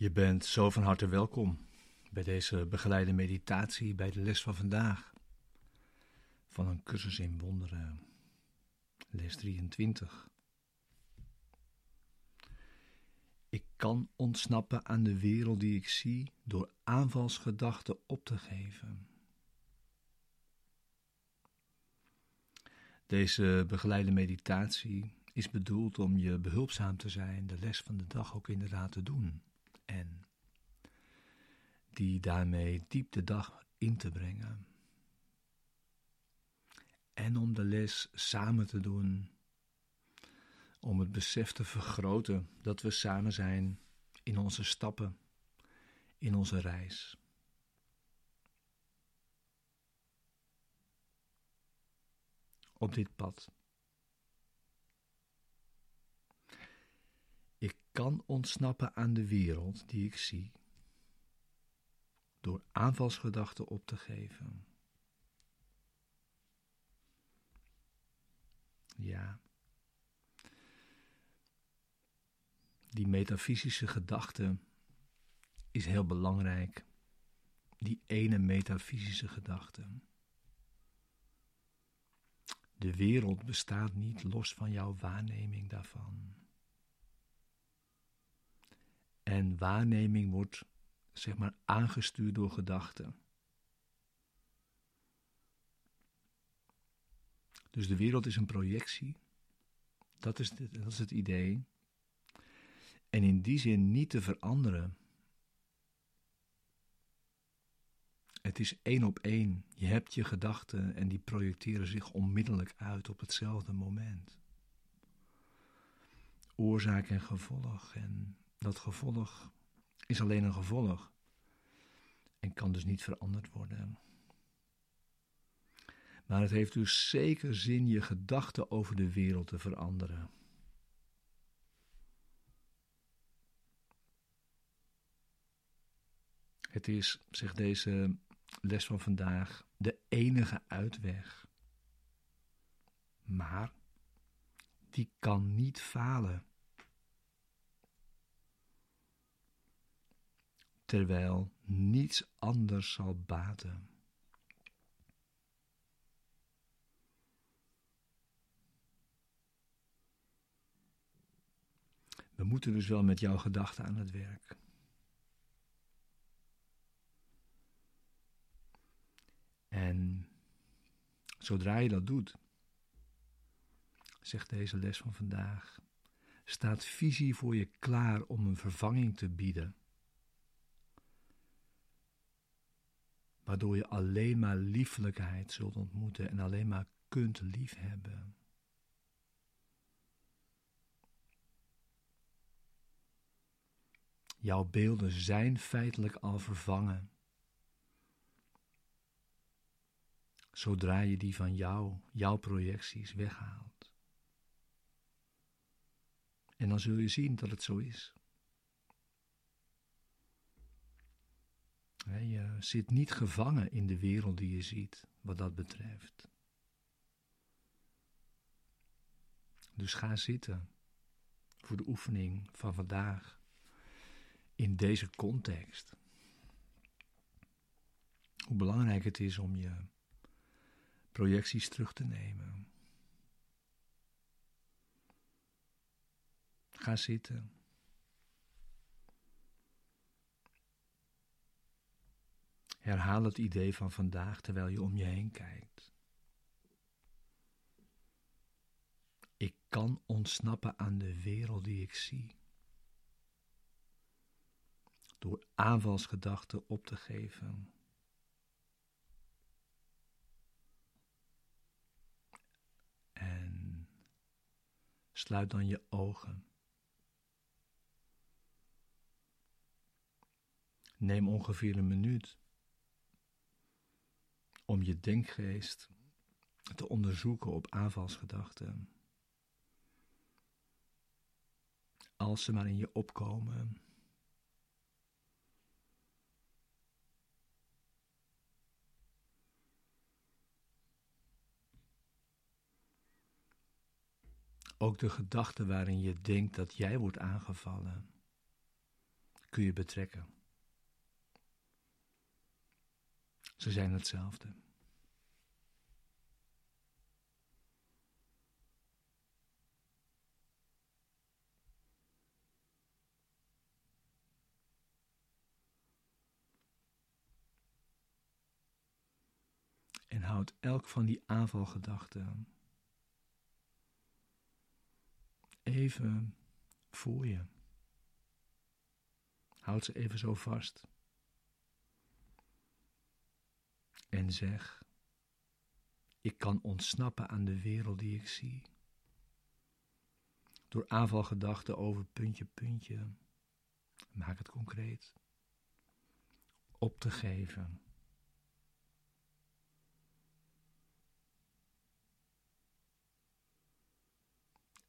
Je bent zo van harte welkom bij deze begeleide meditatie bij de les van vandaag van een cursus in wonderen, les 23. Ik kan ontsnappen aan de wereld die ik zie door aanvalsgedachten op te geven. Deze begeleide meditatie is bedoeld om je behulpzaam te zijn de les van de dag ook inderdaad te doen en die daarmee diep de dag in te brengen. En om de les samen te doen, om het besef te vergroten dat we samen zijn in onze stappen, in onze reis. Op dit pad. Kan ontsnappen aan de wereld die ik zie, door aanvalsgedachten op te geven. Ja, die metafysische gedachte is heel belangrijk. Die ene metafysische gedachte. De wereld bestaat niet los van jouw waarneming daarvan. En waarneming wordt, zeg maar, aangestuurd door gedachten. Dus de wereld is een projectie. Dat is, dat is het idee. En in die zin niet te veranderen. Het is één op één. Je hebt je gedachten en die projecteren zich onmiddellijk uit op hetzelfde moment. Oorzaak en gevolg en dat gevolg is alleen een gevolg en kan dus niet veranderd worden. Maar het heeft dus zeker zin je gedachten over de wereld te veranderen. Het is, zegt deze les van vandaag, de enige uitweg. Maar die kan niet falen. Terwijl niets anders zal baten. We moeten dus wel met jouw gedachten aan het werk. En zodra je dat doet, zegt deze les van vandaag, staat visie voor je klaar om een vervanging te bieden waardoor je alleen maar liefelijkheid zult ontmoeten en alleen maar kunt liefhebben. Jouw beelden zijn feitelijk al vervangen. Zodra je die van jou, jouw projecties weghaalt. En dan zul je zien dat het zo is. Je zit niet gevangen in de wereld die je ziet, wat dat betreft. Dus ga zitten voor de oefening van vandaag in deze context. Hoe belangrijk het is om je projecties terug te nemen. Ga zitten. Herhaal het idee van vandaag terwijl je om je heen kijkt. Ik kan ontsnappen aan de wereld die ik zie. Door aanvalsgedachten op te geven. En sluit dan je ogen. Neem ongeveer een minuut om je denkgeest te onderzoeken op aanvalsgedachten. Als ze maar in je opkomen. Ook de gedachten waarin je denkt dat jij wordt aangevallen, kun je betrekken. Ze zijn hetzelfde. En houd elk van die aanvalgedachten even voor je. Houd ze even zo vast. En zeg: Ik kan ontsnappen aan de wereld die ik zie. Door aanvalgedachten over puntje, puntje. Maak het concreet. Op te geven.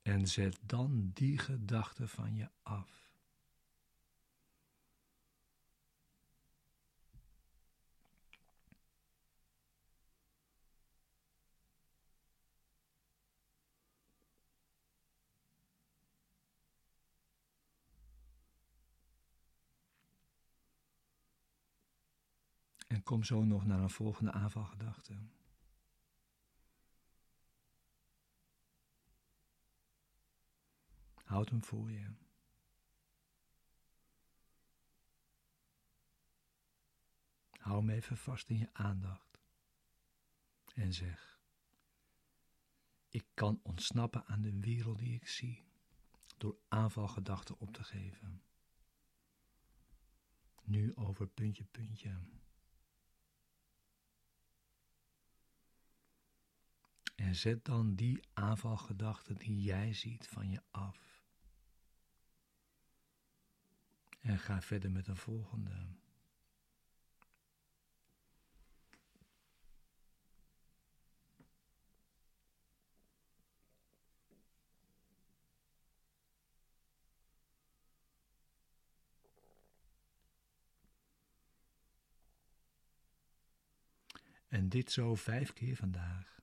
En zet dan die gedachte van je af. Kom zo nog naar een volgende aanvalgedachte. Houd hem voor je. Hou hem even vast in je aandacht. En zeg: Ik kan ontsnappen aan de wereld die ik zie door aanvalgedachten op te geven. Nu over puntje, puntje. En zet dan die aanvalgedachten die jij ziet van je af. En ga verder met de volgende. En dit zo vijf keer vandaag.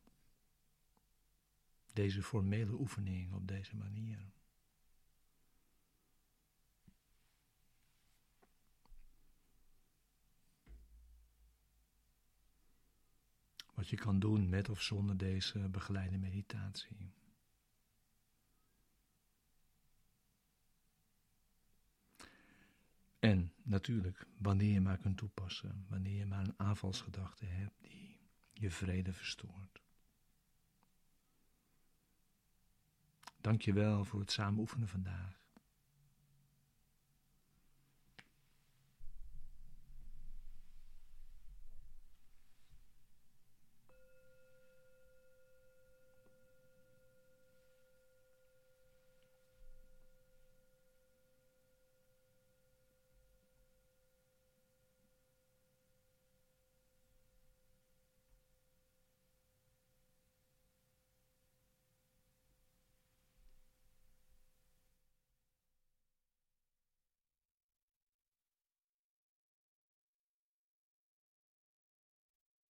Deze formele oefening op deze manier. Wat je kan doen met of zonder deze begeleide meditatie. En natuurlijk, wanneer je maar kunt toepassen, wanneer je maar een aanvalsgedachte hebt die je vrede verstoort. Dank je wel voor het samen oefenen vandaag.